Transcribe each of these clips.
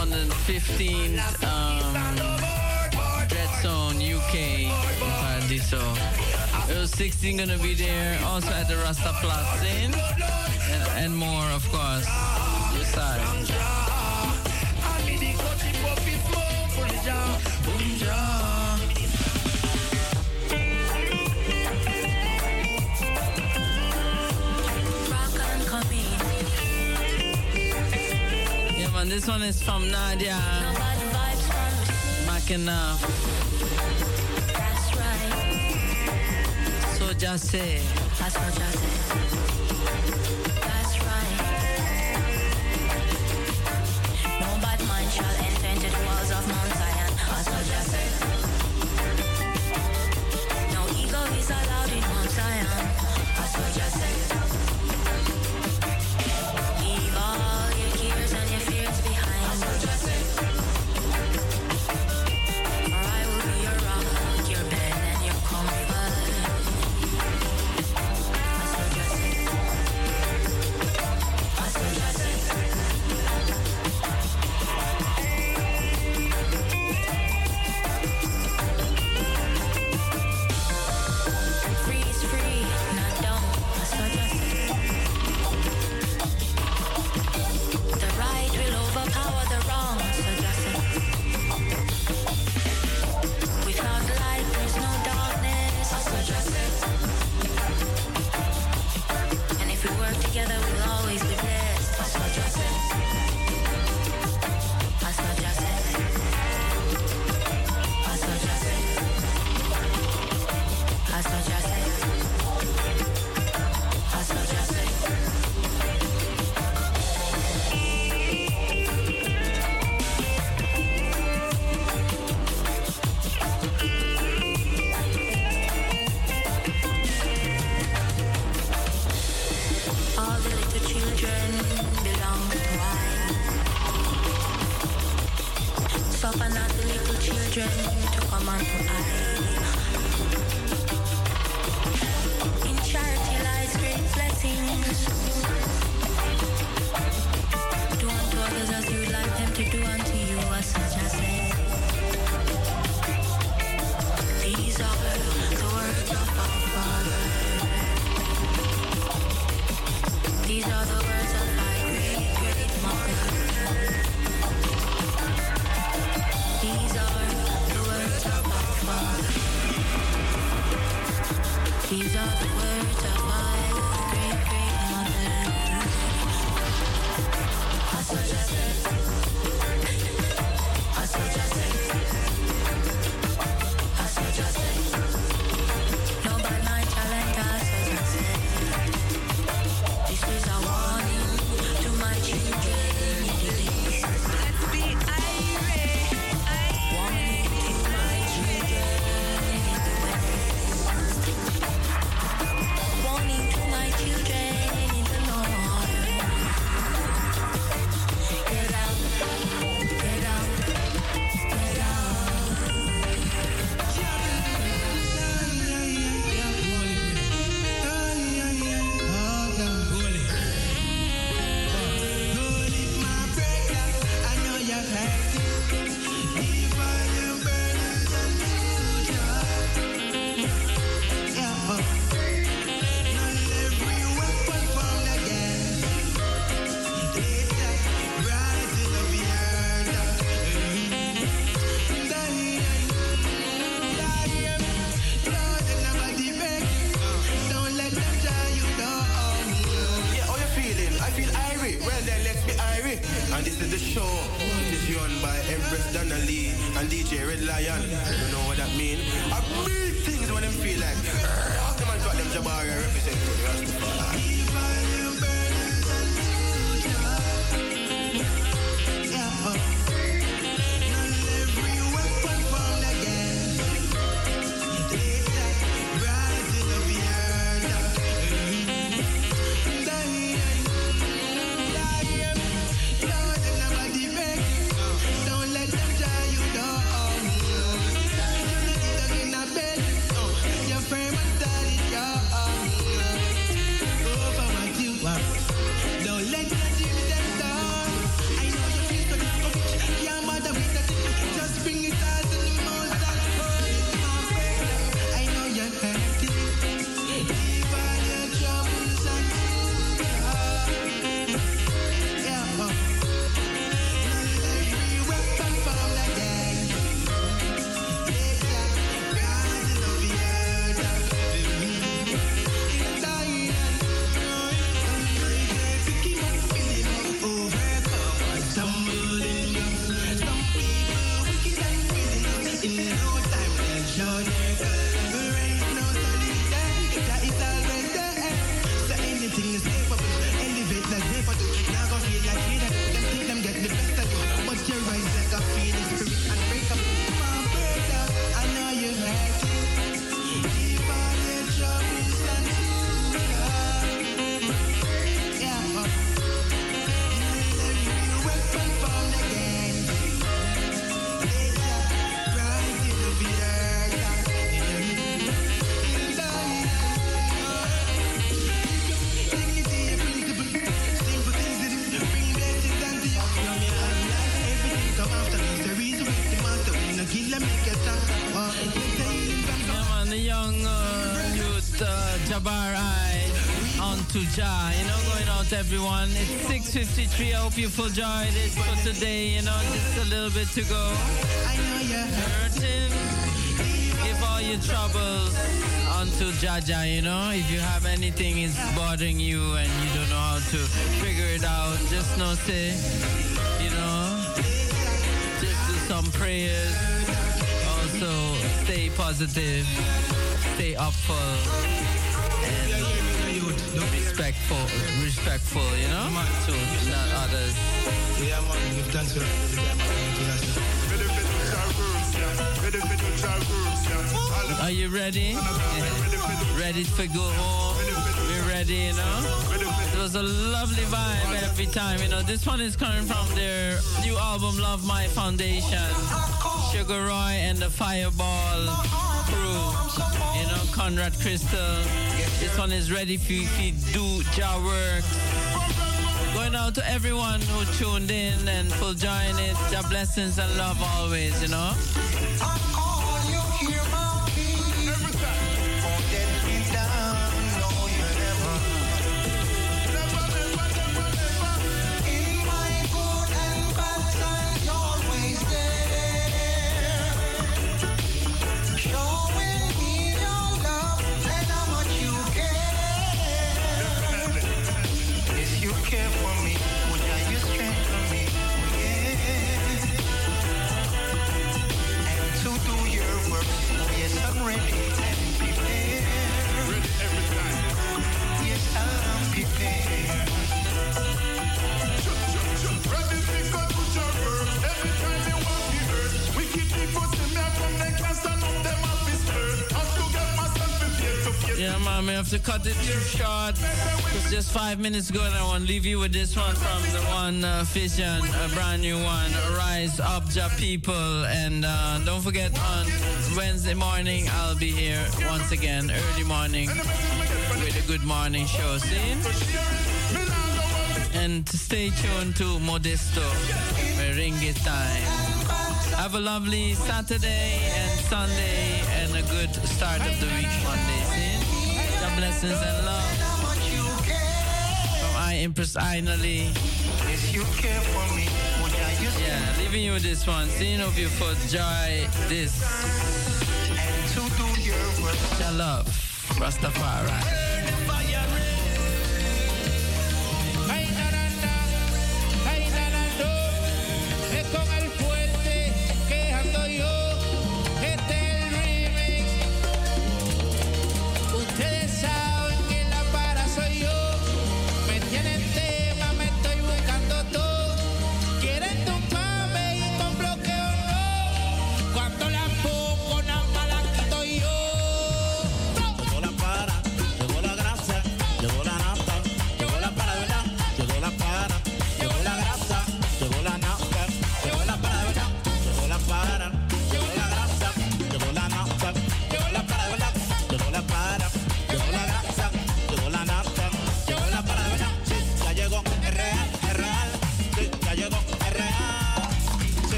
On 2015 um, Dead Zone UK in Paradiso. It was 16 gonna be there, also at the Rasta Plaza and, and more, of course. Yes, sir. This one is from Nadia. Mac. That's right. So just say. That's what just say. Everyone. It's 6.53, I hope you joy this for today, you know, just a little bit to go. Hurting, give all your troubles onto Jaja, you know, if you have anything is bothering you and you don't know how to figure it out, just know, say, you know, just do some prayers. Also, stay positive, stay up and respectful, respectful, you know, to not others. Yeah, man, give thanks for Are you ready? Ready to go home? We're ready, you know? It was a lovely vibe every time, you know. This one is coming from their new album, Love My Foundation. Sugar Roy and the Fireball crew. You know, Conrad Crystal. This one is ready for you to do your work. Going out to everyone who tuned in and for joining it. Your blessings and love always, you know. Yeah, man, we have to cut it too short. It's just five minutes ago, and I want to leave you with this one from the one uh, Vision, a brand new one, Rise Up, Ja People. And uh, don't forget, on Wednesday morning, I'll be here once again, early morning, with a good morning show. See? And stay tuned to Modesto, Merengue time. Have a lovely Saturday and Sunday and a good start of the week Monday. Blessings and love. From I, Empress Ainali. If you care for me, Yeah, leaving you this one. Seeing of you for joy, this. And to do your work. Love, Rastafari.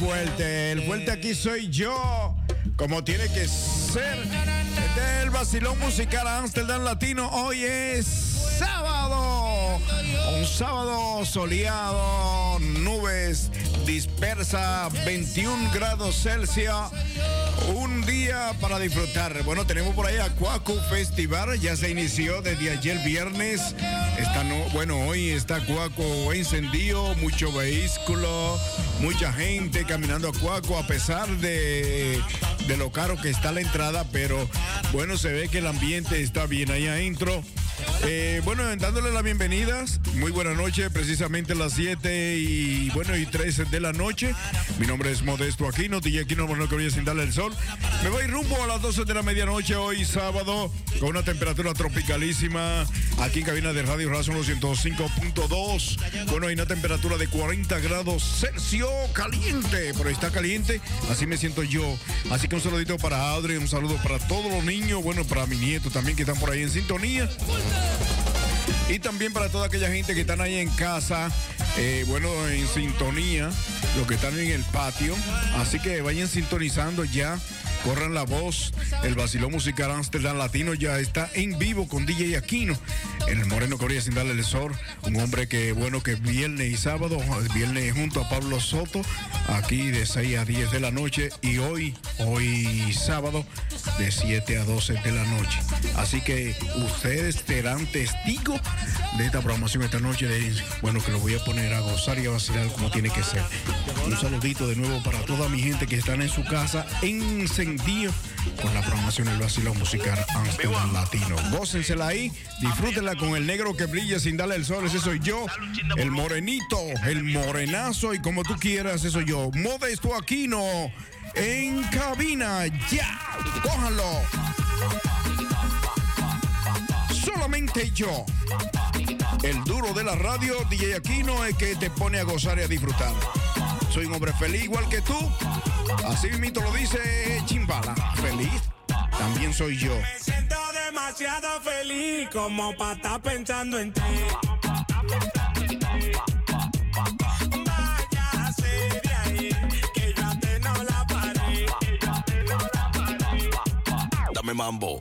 Fuerte, el fuerte. Aquí soy yo. Como tiene que ser. Este es el vacilón musical Amsterdam Latino. Hoy es sábado. Un sábado soleado, nubes dispersas, 21 grados Celsius. Un día para disfrutar. Bueno, tenemos por ahí a Cuaco Festival. Ya se inició desde ayer viernes. Bueno, hoy está Cuaco encendido, mucho vehículo, mucha gente caminando a Cuaco a pesar de, de lo caro que está la entrada, pero bueno, se ve que el ambiente está bien ahí adentro. Eh, bueno, dándole las bienvenidas. Muy buena noche, precisamente las 7 y bueno y 13 de la noche. Mi nombre es Modesto Aquino, DJ Aquino, que voy sin darle el sol. Me voy rumbo a las 12 de la medianoche hoy sábado con una temperatura tropicalísima aquí en cabina de Radio Razón 105.2. Bueno, hay una temperatura de 40 grados Celsius caliente, pero está caliente, así me siento yo. Así que un saludito para Adri, un saludo para todos los niños, bueno, para mi nieto también que están por ahí en sintonía. Y también para toda aquella gente que están ahí en casa, eh, bueno, en sintonía, los que están en el patio. Así que vayan sintonizando ya, corran la voz. El vacilón musical Amsterdam Latino ya está en vivo con DJ Aquino. El Moreno Corea sin darle el sol. Un hombre que, bueno, que viernes y sábado, viernes junto a Pablo Soto, aquí de 6 a 10 de la noche. Y hoy, hoy sábado, de 7 a 12 de la noche. Así que ustedes serán testigos de esta programación esta noche. Bueno, que lo voy a poner a gozar y a vacilar como tiene que ser. Un saludito de nuevo para toda mi gente que están en su casa encendido con la programación del vacilón musical Amsterdam Latino. Gócensela ahí, disfrútenla con el negro que brilla sin darle el sol. Ese soy yo, el morenito, el morenazo y como tú quieras, eso soy yo. Modesto Aquino en cabina. Ya, cójanlo. Solamente yo. El duro de la radio, DJ Aquino, es que te pone a gozar y a disfrutar. Soy un hombre feliz igual que tú. Así mismo lo dice Chimbala. Feliz también soy yo. Me siento demasiado feliz como para estar pensando en ti. Ahí, que yo te no la paré. Dame mambo.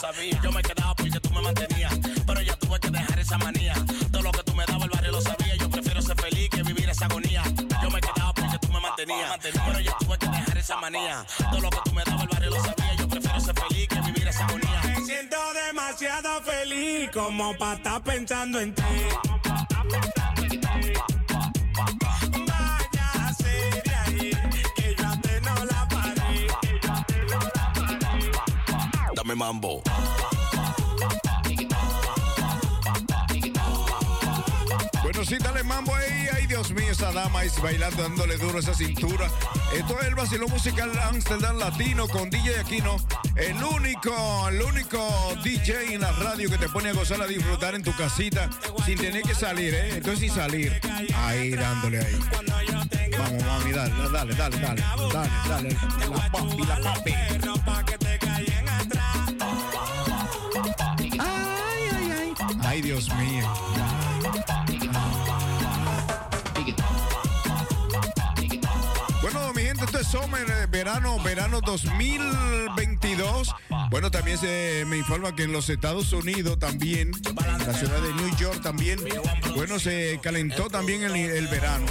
Sabía. Yo me quedaba porque tú me mantenías, pero ya tuve que dejar esa manía. Todo lo que tú me dabas el barrio lo sabía, yo prefiero ser feliz que vivir esa agonía. Yo me quedaba porque tú me mantenías, pero ya tuve que dejar esa manía. Todo lo que tú me dabas el barrio lo sabía, yo prefiero ser feliz que vivir esa agonía. Me siento demasiado feliz como para estar pensando en ti. Váyase mambo. Bueno, sí, dale mambo ahí. Ay, Dios mío, esa dama es bailando, dándole duro esa cintura. Esto es el vacilón musical Amsterdam Latino con DJ Aquino. El único, el único DJ en la radio que te pone a gozar, a disfrutar en tu casita sin tener que salir, ¿eh? Esto es sin salir. Ahí, dándole ahí. Vamos, mami, dale, dale, dale, dale. Dale, dale. La papi, la papi. Bueno, mi gente, esto es Summer, eh, verano, verano 2022. Bueno, también se me informa que en los Estados Unidos también, en la ciudad de New York también, bueno, se calentó también el, verano.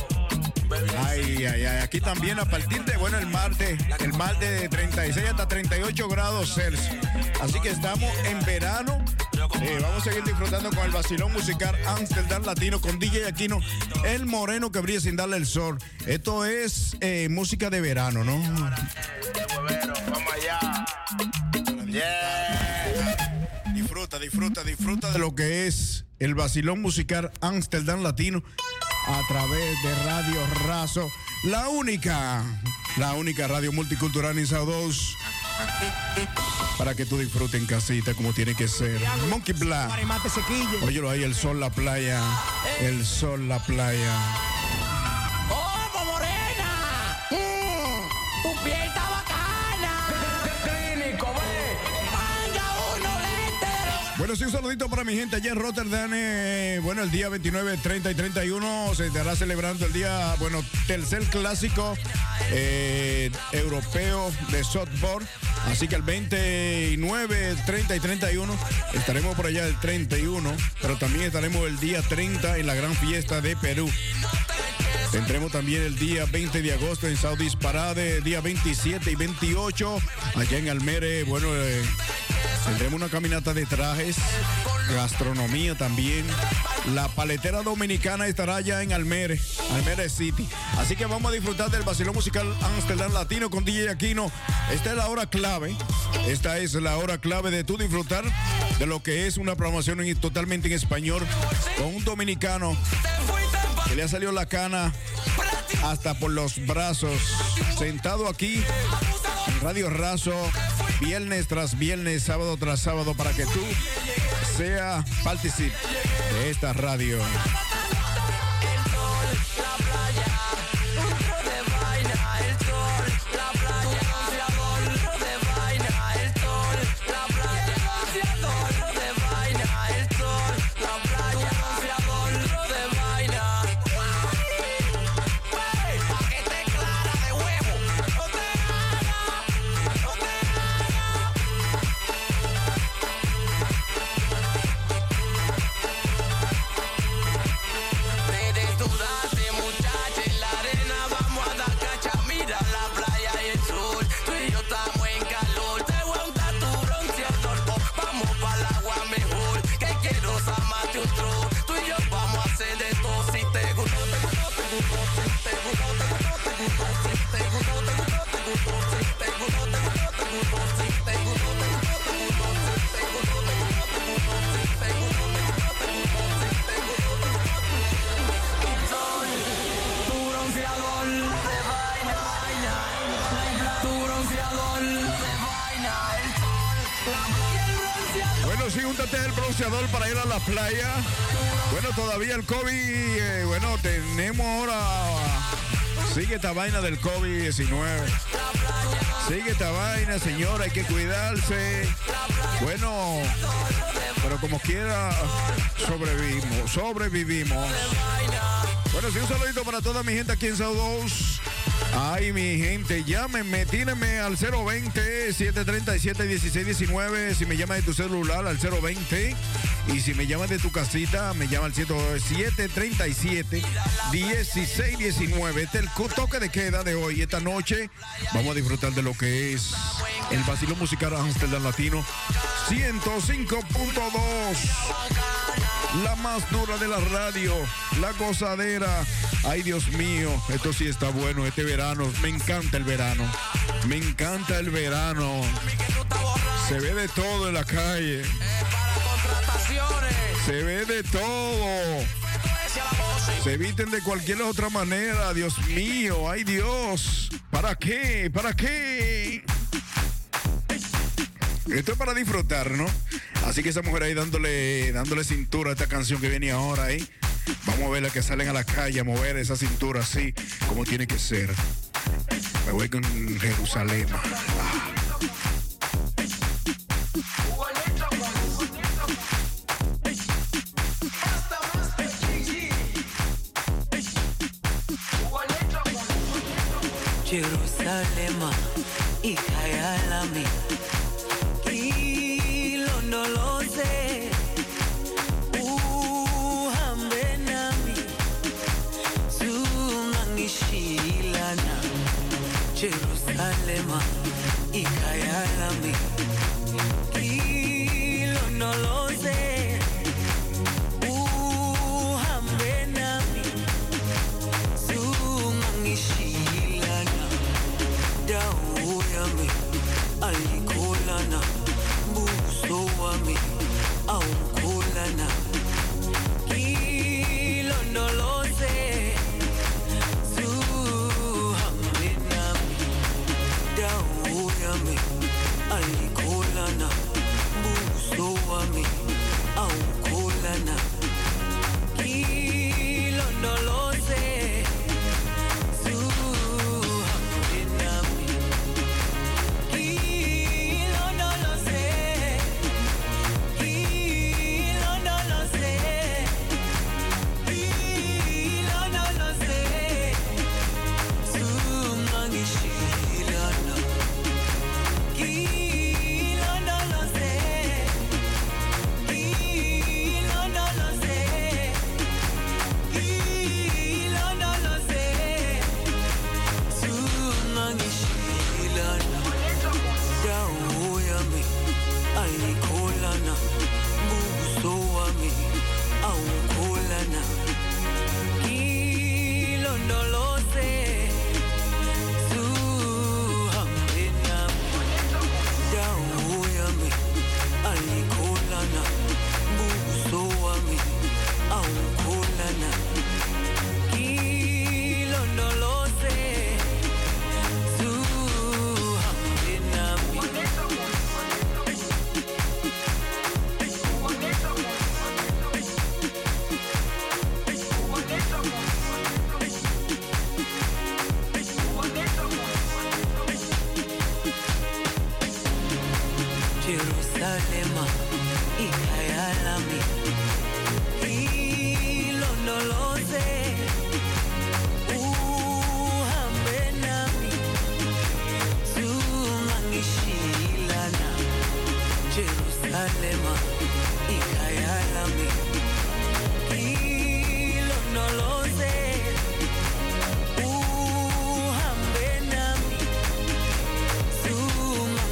Ay, ay, ay. Aquí también a partir de, bueno, el martes, el martes de 36 hasta 38 grados Celsius. Así que estamos en verano eh, vamos a seguir disfrutando con el vacilón musical Amsterdam Latino con DJ Aquino, el moreno que brilla sin darle el sol. Esto es eh, música de verano, ¿no? Disfruta, disfruta, disfruta de lo que es el vacilón musical Amsterdam Latino a través de Radio Razo, la única, la única radio multicultural en Sao 2. Para que tú disfrutes en casita como tiene que ser. Monkey Black. Óyelo ahí, el sol, la playa. El sol, la playa. Un saludito para mi gente allá en Rotterdam. Eh, bueno, el día 29, 30 y 31 se estará celebrando el día, bueno, tercer clásico eh, europeo de softball. Así que el 29, 30 y 31 estaremos por allá el 31, pero también estaremos el día 30 en la gran fiesta de Perú. Tendremos también el día 20 de agosto en Saudis Parade, día 27 y 28 allá en Almere. Bueno, eh, tendremos una caminata de trajes, gastronomía también. La paletera dominicana estará allá en Almere, Almere City. Así que vamos a disfrutar del vacilón musical Amsterdam Latino con DJ Aquino. Esta es la hora clave. Esta es la hora clave de tú disfrutar de lo que es una programación totalmente en español con un dominicano le ha salido la cana hasta por los brazos. Sentado aquí en Radio Razo, viernes tras viernes, sábado tras sábado, para que tú sea partícipe de esta radio. Para ir a la playa. Bueno, todavía el COVID, eh, bueno, tenemos ahora. Sigue esta vaina del COVID-19. Sigue esta vaina, señora, hay que cuidarse. Bueno, pero como quiera, sobrevivimos, sobrevivimos. Bueno, sí, un saludito para toda mi gente aquí en South 2. Ay, mi gente, llámenme, tírenme al 020-737-1619. Si me llamas de tu celular, al 020. Y si me llamas de tu casita, me llama al 737-1619. Este es el toque de queda de hoy. Esta noche vamos a disfrutar de lo que es el vacilo musical Amsterdam Latino 105.2. La más dura de la radio, la gozadera. Ay, Dios mío, esto sí está bueno, este verano. Me encanta el verano. Me encanta el verano. Se ve de todo en la calle. Se ve de todo. Se eviten de cualquier otra manera, Dios mío, ay Dios. ¿Para qué? ¿Para qué? Esto es para disfrutar, ¿no? Así que esa mujer ahí dándole, dándole cintura a esta canción que viene ahora ahí. Vamos a ver la que salen a la calle a mover esa cintura así como tiene que ser. Me voy con Jerusalén. Ah. Jerusalema ikayalami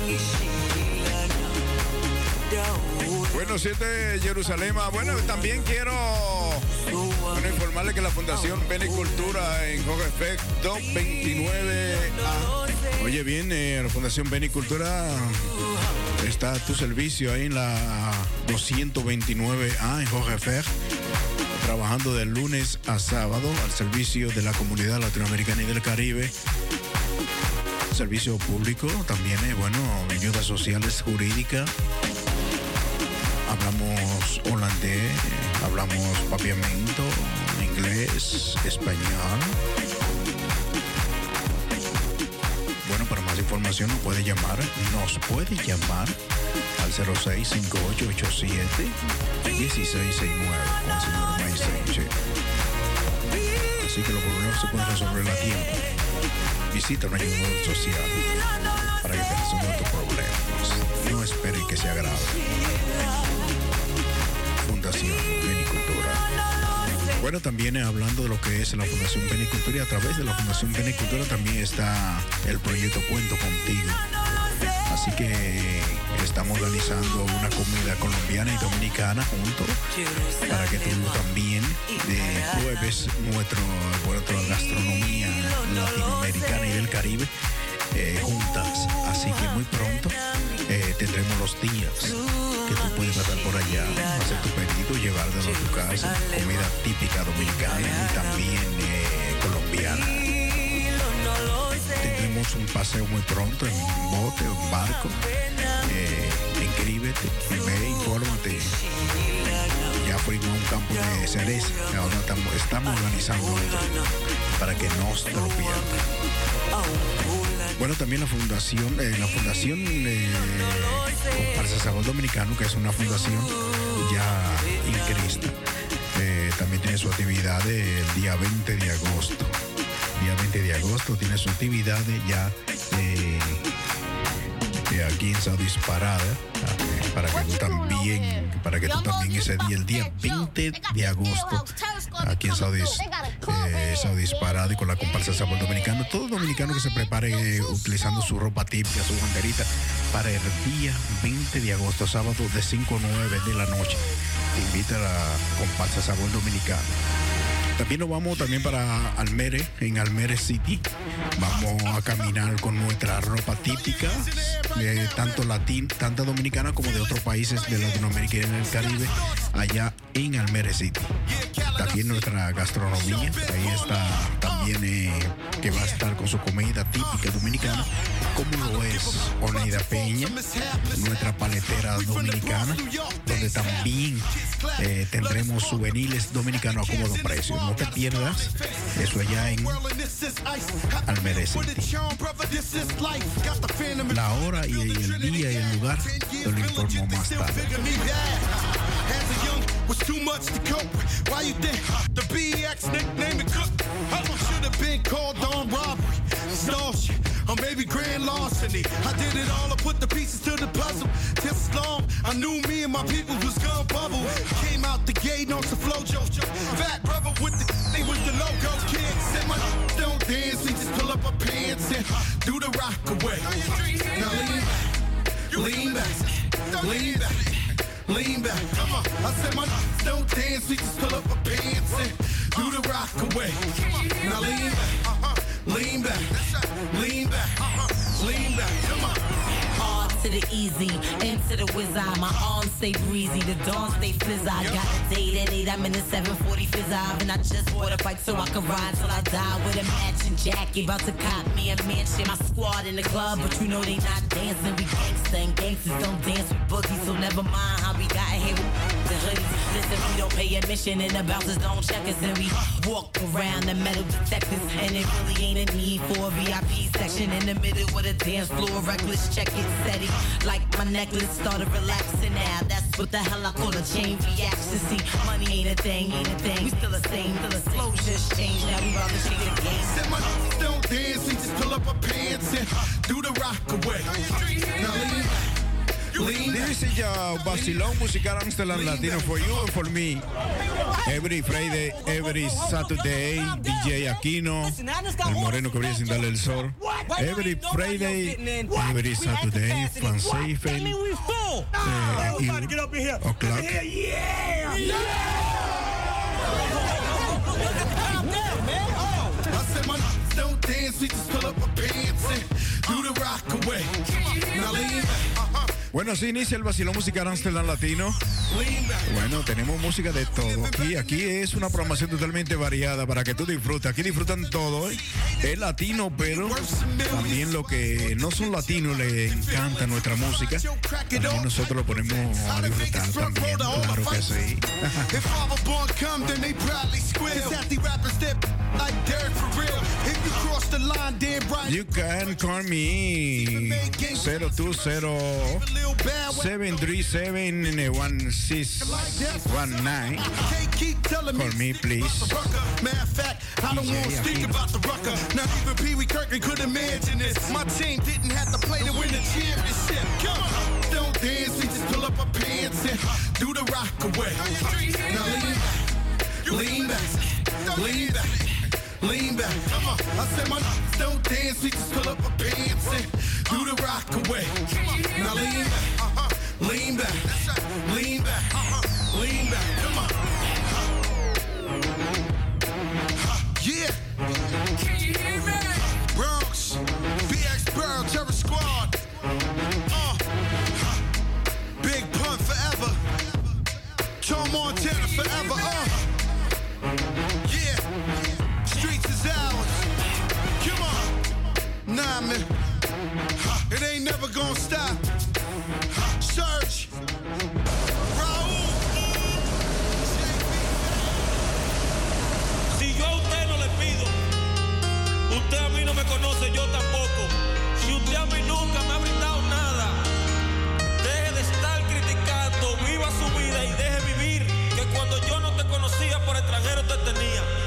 Zungangishilana dawo Bueno, siete de Jerusalén. Bueno, también quiero bueno, informarle que la Fundación Benicultura en Jogefec 229A. Oye, bien, eh, la Fundación Benicultura está tu servicio ahí en la 229A en Jogefec. Trabajando de lunes a sábado al servicio de la comunidad latinoamericana y del Caribe. Servicio público, también, eh, bueno, ayudas sociales jurídicas, hablamos holandés, hablamos papiamento, inglés, español. Bueno, para más información nos puede llamar, nos puede llamar al 065887 1669 con el señor Mike Sánchez. Así que los problemas se pueden resolver a tiempo. Visita una ayuda social para que te resuelva tus problemas. No espere que sea grave. Fundación Benicultura. Bueno, también hablando de lo que es la Fundación Benicultura y a través de la Fundación Benicultura también está el proyecto Cuento Contigo. Así que estamos organizando una comida colombiana y dominicana juntos para que tú también eh, pruebes nuestro, gastronomía latinoamericana y del Caribe eh, juntas. Así que muy pronto eh, tendremos los días que tú puedes pasar por allá, hacer tu pedido, llevártelo a tu casa, comida típica dominicana y también eh, colombiana. Un paseo muy pronto en bote o en barco. Eh, inscríbete, ve, infórmate. Ya fuimos a un campo de cereza, ahora estamos, organizando para que no se lo pierdan. Bueno, también la fundación, eh, la fundación eh, Comparsa Dominicano, que es una fundación ya incrista, eh, también tiene su actividad el día 20 de agosto. Día 20 de agosto tiene su actividad ya eh, eh, aquí en Saudis Parada, eh, para que tú también, para que tú también ese día, el día 20 de agosto, aquí en Saudis, eh, Saudis Parada y con la comparsa Sabor Dominicano, todo dominicano que se prepare eh, utilizando su ropa típica, su banderita, para el día 20 de agosto, sábado de 5 a 9 de la noche. Te invita a la comparsa Sabor Dominicano. También nos vamos también para Almere, en Almere City. Vamos a caminar con nuestra ropa típica, eh, tanto latín, tanto dominicana como de otros países de Latinoamérica y en el Caribe, allá en Almere City. También nuestra gastronomía, ahí está también eh, que va a estar con su comida típica dominicana, como lo es Oneida Peña, nuestra paletera dominicana, donde también eh, tendremos souvenirs dominicanos a cómodo precio. Pierdas eso allá en Almere City. La hora y el día y el lugar lo? I did it all, the pieces to the puzzle. I knew me and my people was gonna bubble. Came out the gate on some flojo. Fat brother with the they was the logo. Kids said my don't dance, we just pull up our pants and do the rock away. Now lean back, lean back, lean back. Lean back, come on. I said my don't dance, we just pull up our pants and do the rock away. Now lean back, uh-huh. lean back, lean back, uh-huh. lean back, come on. To the easy, into the wizard. My arms stay breezy, the dawn stay fizz. I got date at 8, I'm in the 740 fizz and I just bought a bike so I can ride till I die with a matching jacket. About to cop me a mansion, my squad in the club, but you know they not dancing. We gangsta and gangsters don't dance with boogies, so never mind how we got here hoodies. Listen, we don't pay admission and the bouncers don't check us, and we walk around the metal detectors, and it really ain't a need for a VIP section in the middle with a dance floor. Reckless, check it, steady, like my necklace started relaxing now. That's what the hell I call a chain reaction. See, money ain't a thing, ain't a thing. We still the same, still the flow just changed. Now we about to change the game. Said my don't dance, we just pull up our pants and do the rock away. Now lean back. Dice ya Basilón Musical Amsterdam Latino for you and for me. Every Friday, every Saturday, DJ Aquino, el moreno que brilla sin darle el sol. Every Friday, every Saturday, Francais, Fel, eh, O'Clock. I said my don't dance, we just pull up our pants and do the rock away. Now lean back. Bueno, así inicia el Basilón Musical Amsterdam Latino. Bueno, tenemos música de todo. Aquí, aquí es una programación totalmente variada para que tú disfrutes. Aquí disfrutan todo. ¿eh? Es latino, pero también lo que no son latinos le encanta nuestra música. También nosotros lo ponemos a disfrutar también. Claro que sí. You can call me 020 737 1619. Call me, please. Matter of fact, I don't want to speak about the rucker. Not even Pee Wee Kirkland could imagine this. My team didn't have to play to win the championship. Don't dance, we just pull up our pants and do the rock away. Now lean back, lean back, lean back lean back. Uh, I said my don't dance, we just pull up our pants and do the rock away. Now lean back, uh-huh. lean back, right. lean back, uh-huh. lean back. Come on. Uh-huh. Yeah. Bronx, BX Burrow, Terror Squad. Uh, Big Pun forever. Montana forever. Uh. it ain't never gonna stop. Ha, Surge. Raúl. Si yo a usted no le pido, usted a mí no me conoce, yo tampoco. Si usted a mí nunca me ha brindado nada, deje de estar criticando, viva su vida y deje vivir. Que cuando yo no te conocía por extranjero te tenía.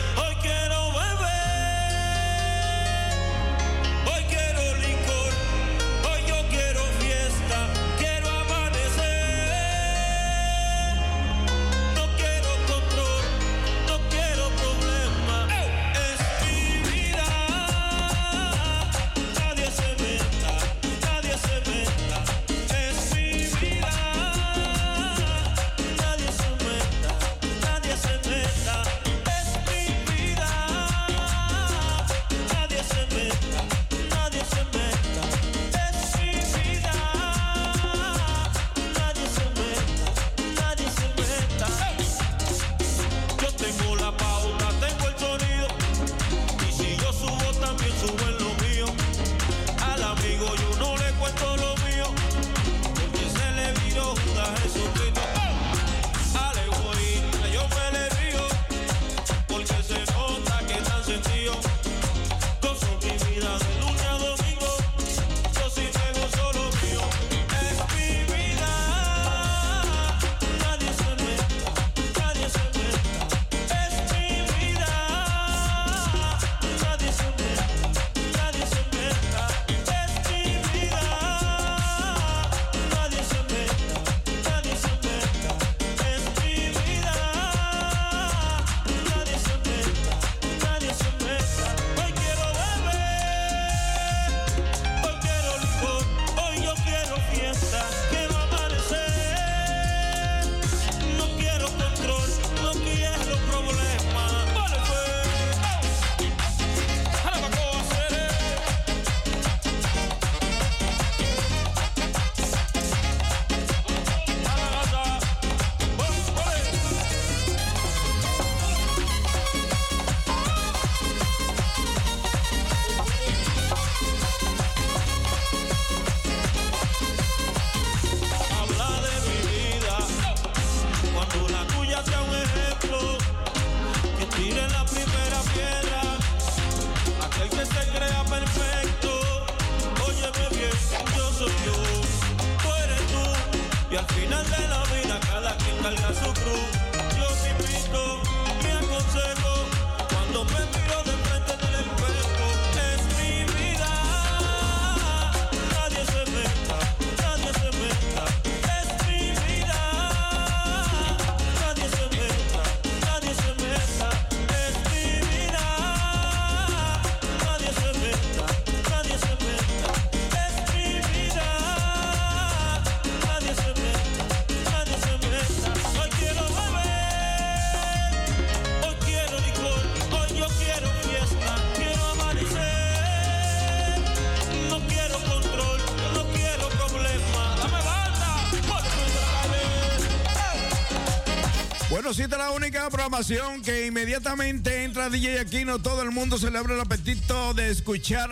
que inmediatamente entra DJ Aquino, todo el mundo se le abre el apetito de escuchar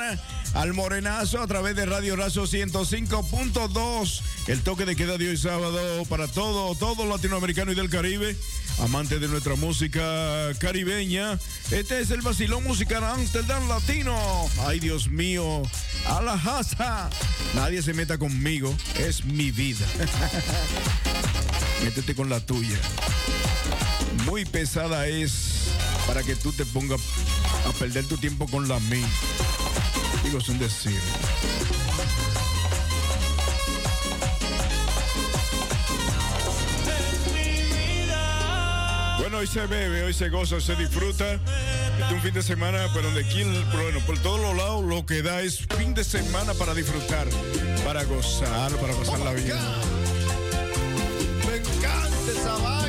al Morenazo a través de Radio Razo 105.2. El toque de queda de hoy sábado para todo, todo latinoamericano y del Caribe, amante de nuestra música caribeña. Este es el vacilón musical Amsterdam Latino. Ay, Dios mío, a la jaza. Nadie se meta conmigo, es mi vida. Métete con la tuya muy pesada es para que tú te pongas a perder tu tiempo con la mí. Digo, es un decir. Bueno, hoy se bebe, hoy se goza, hoy se disfruta. Este es un fin de semana, pero donde aquí, bueno, por todos los lados lo que da es fin de semana para disfrutar, para gozar, para pasar la vida. Oh Me encanta esa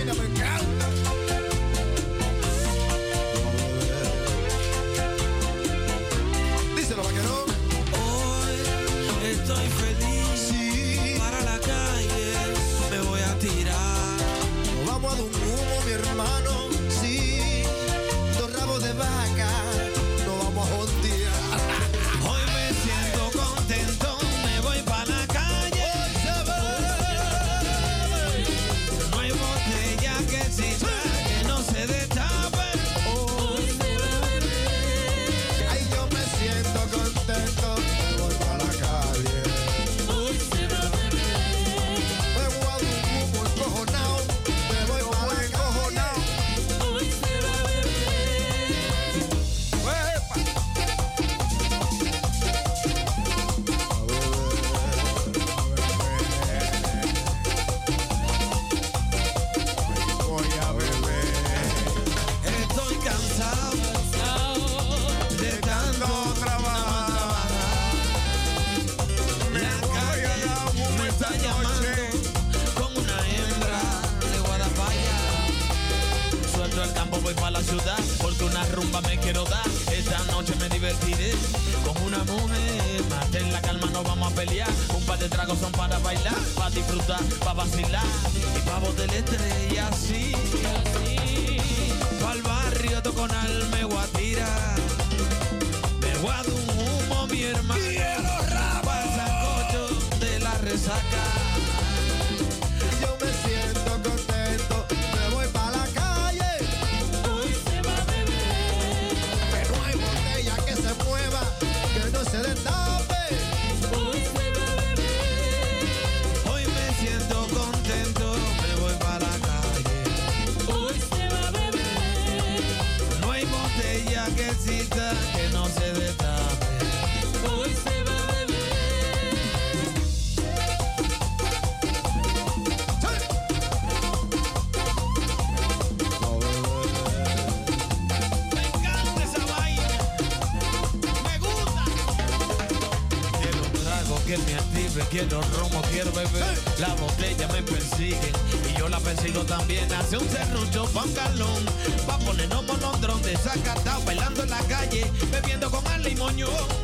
con alma guatira. Me voy un humo, mi hermano. Quiero rabo. Para sacocho de la resaca. Quiero romo, quiero beber. La botella me persigue y yo la persigo también. Hace un serrucho pa' un galón. Pa' ponernos por un dron bailando en la calle, bebiendo con el limoñón.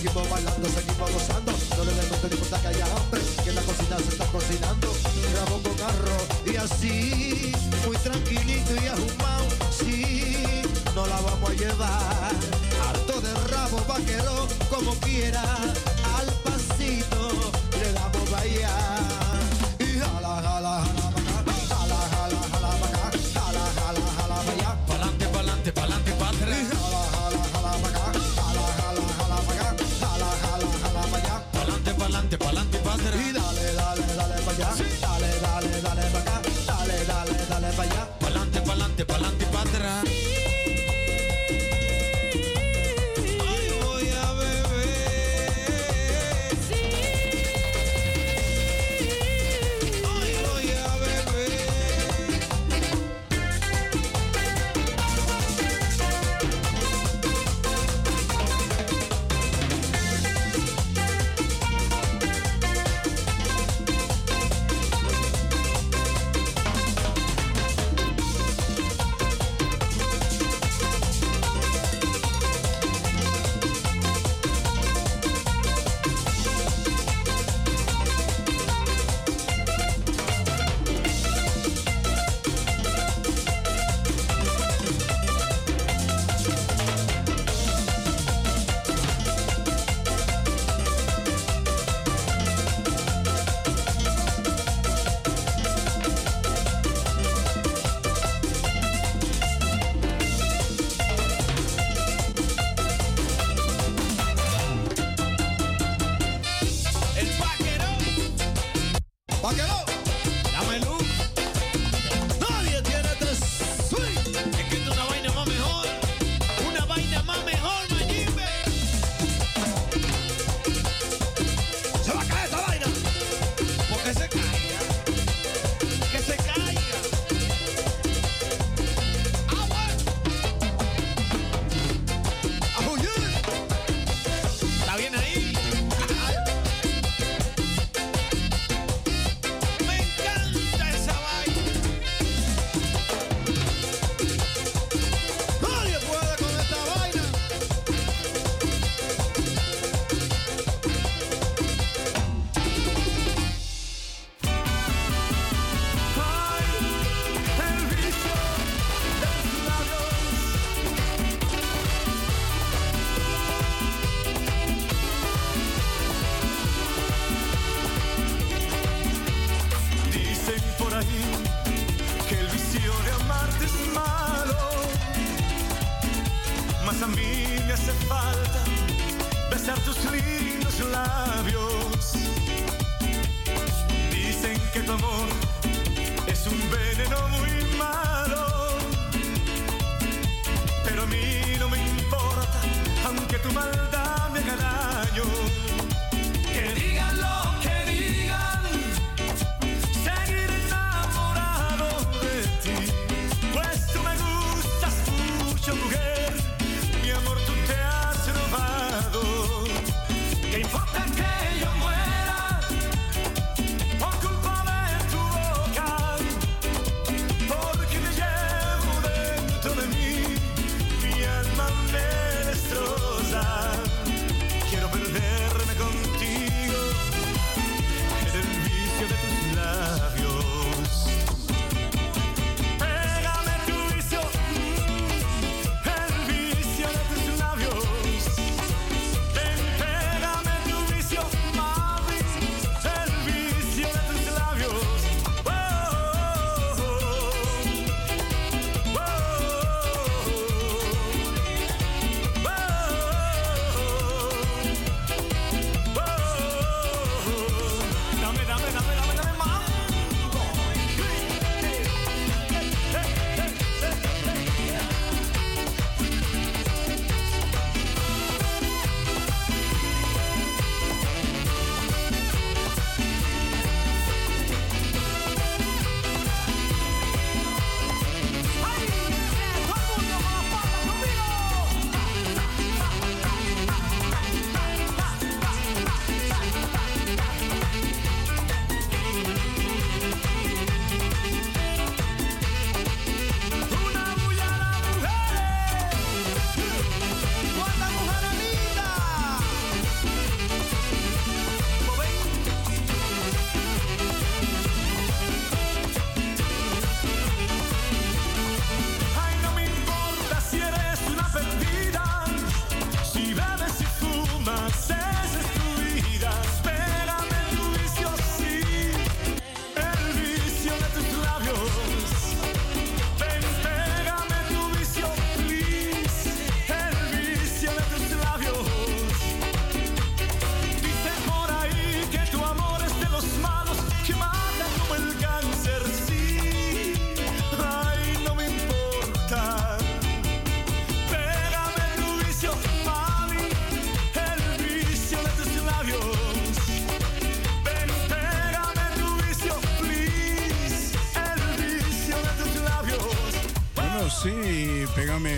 seguimos bailando, seguimos gozando. No le demos de importa que haya hambre, que la cocina se está cocinando. Grabó con arroz y así, muy tranquilito y ajumado, sí, no la vamos a llevar. Harto de rabo vaquero, como quiera.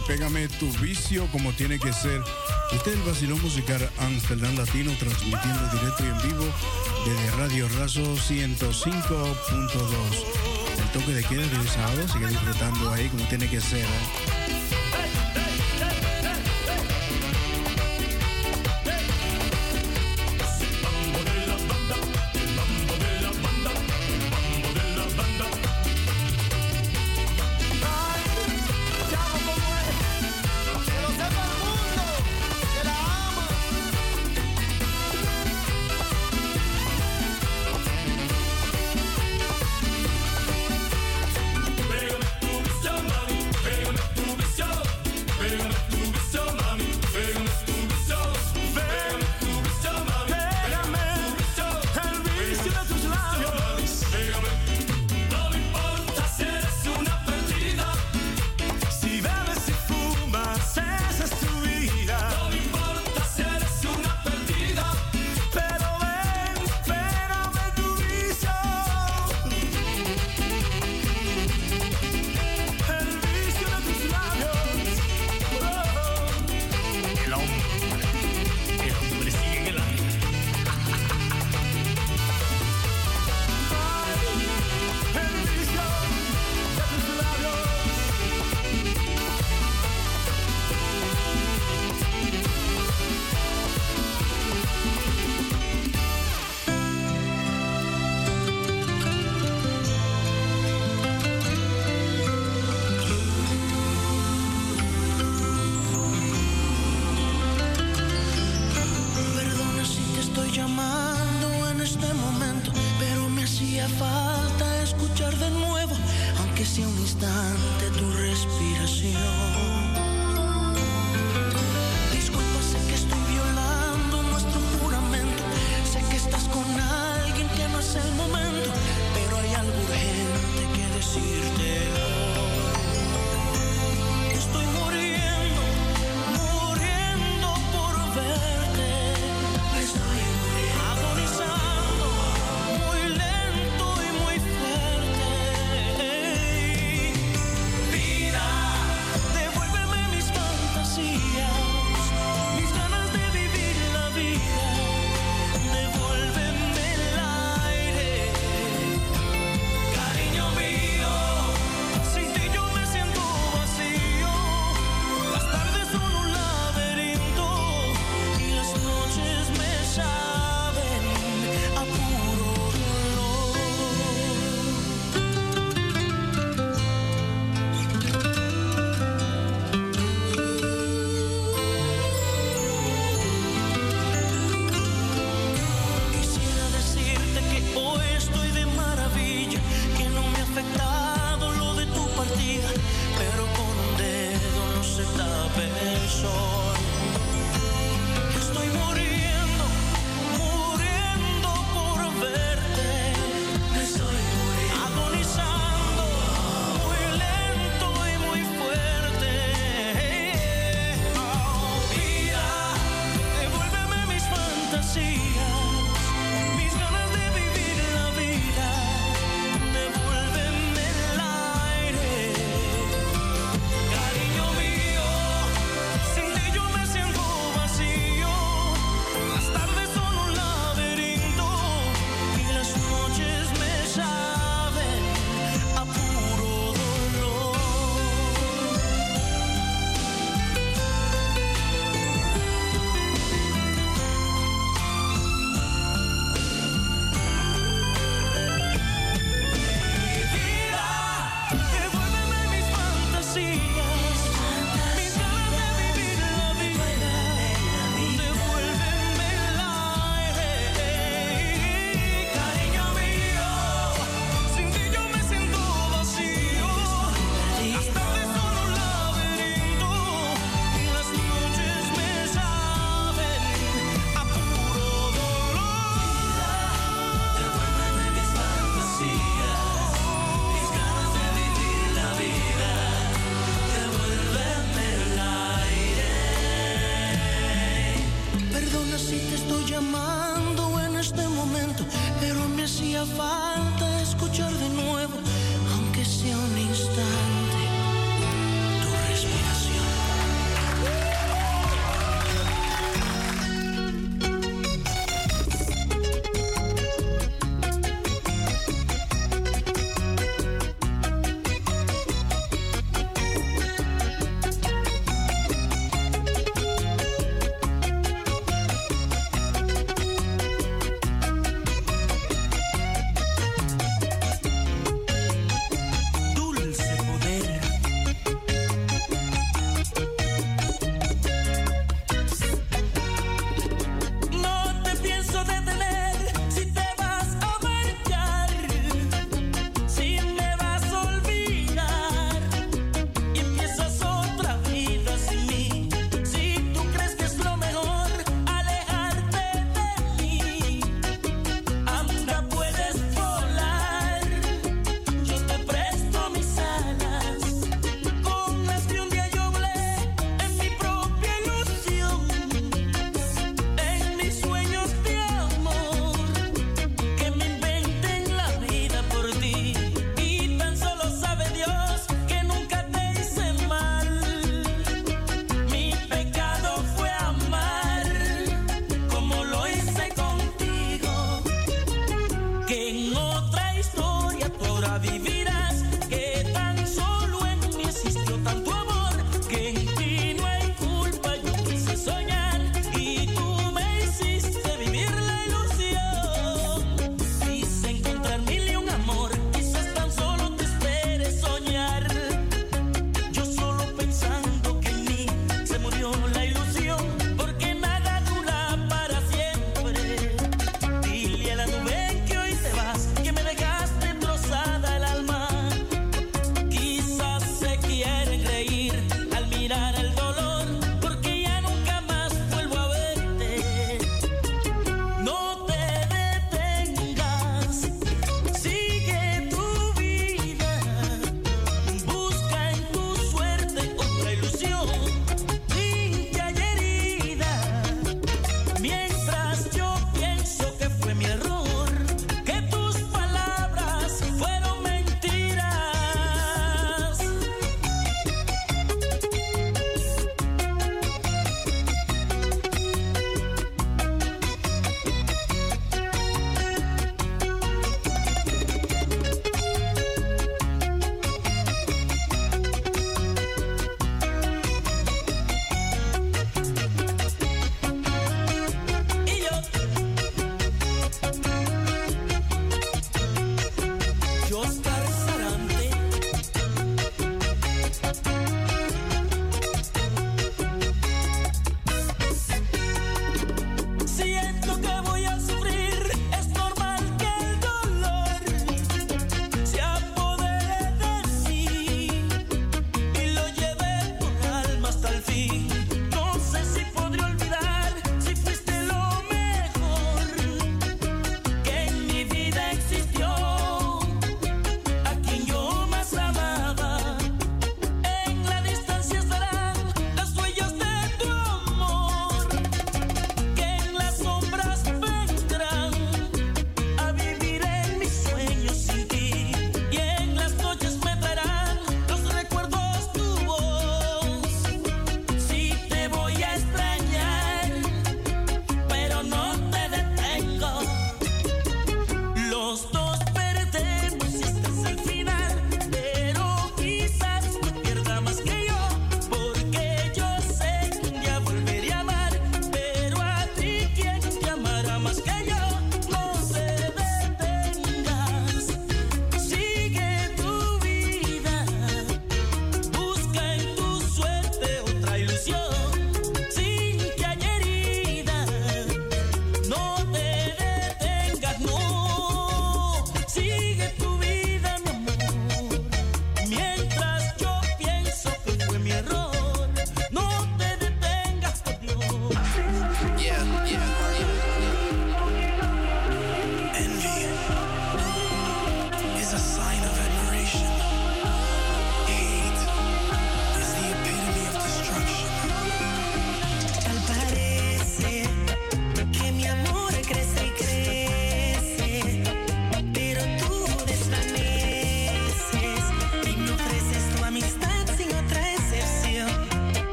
Pégame tu vicio como tiene que ser. Este es el vacilón musical Amsterdam Latino transmitiendo directo y en vivo desde Radio Razo 105.2. El toque de queda de sábado sigue disfrutando ahí como tiene que ser. ¿eh?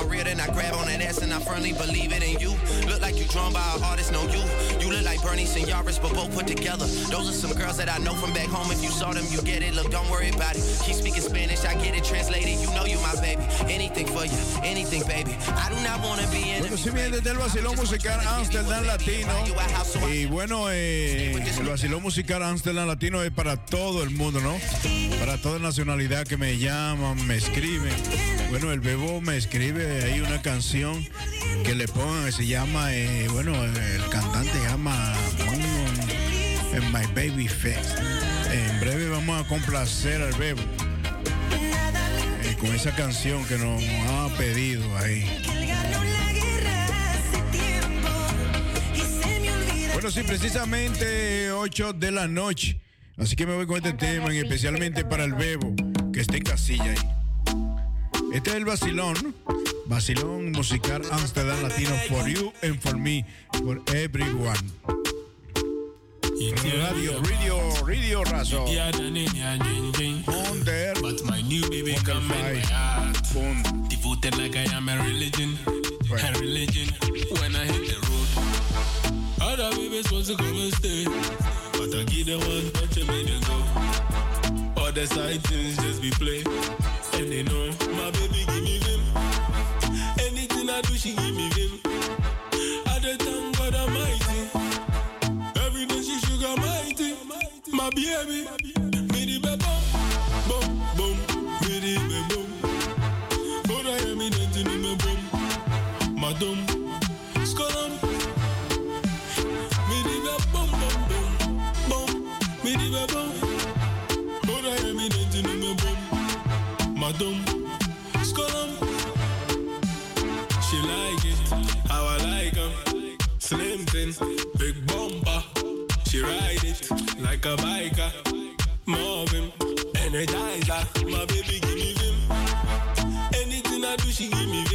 All real, then I grab on that ass and I firmly believe it. And you look like you drawn by an artist, no you. You look like Bernie Senoras, but both put together. Those are some girls that I know from back home. If you saw them, you get it. Look, don't worry about it. Keep speaking Spanish, I get it translated. You know you my baby. Anything for you, anything, baby. I do not wanna be in Bueno, si bien desde el vacilón musical Amsterdam Latino. Y bueno, eh, el vacilón musical Amsterdam Latino es para todo el mundo, ¿no? Para toda nacionalidad que me llaman, me escriben. Bueno, el Bebo me escribe ahí una canción que le pongan, se llama, eh, bueno, el cantante llama en My Baby Face. En breve vamos a complacer al Bebo eh, con esa canción que nos ha pedido ahí. Bueno, sí, precisamente 8 de la noche. Así que me voy con este tema, y especialmente para el Bebo, que está en casilla ahí. Este es el vacilón, vacilón musical Amsterdam Latino for you and for me, for everyone. Radio, radio, radio razo. There. But my new baby come in my heart. Devoted like I am a religion. A religion. When I hit the road. Other babies want to come and stay. But I give them one touch and make them go. All the side things just be play. And they know my baby give me vim. Anything I do, she give me vim. I the thank God Almighty. Every day she sugar mighty. My baby, a biker. Marvin, energizer. My baby give me vim. Anything I do, she give me.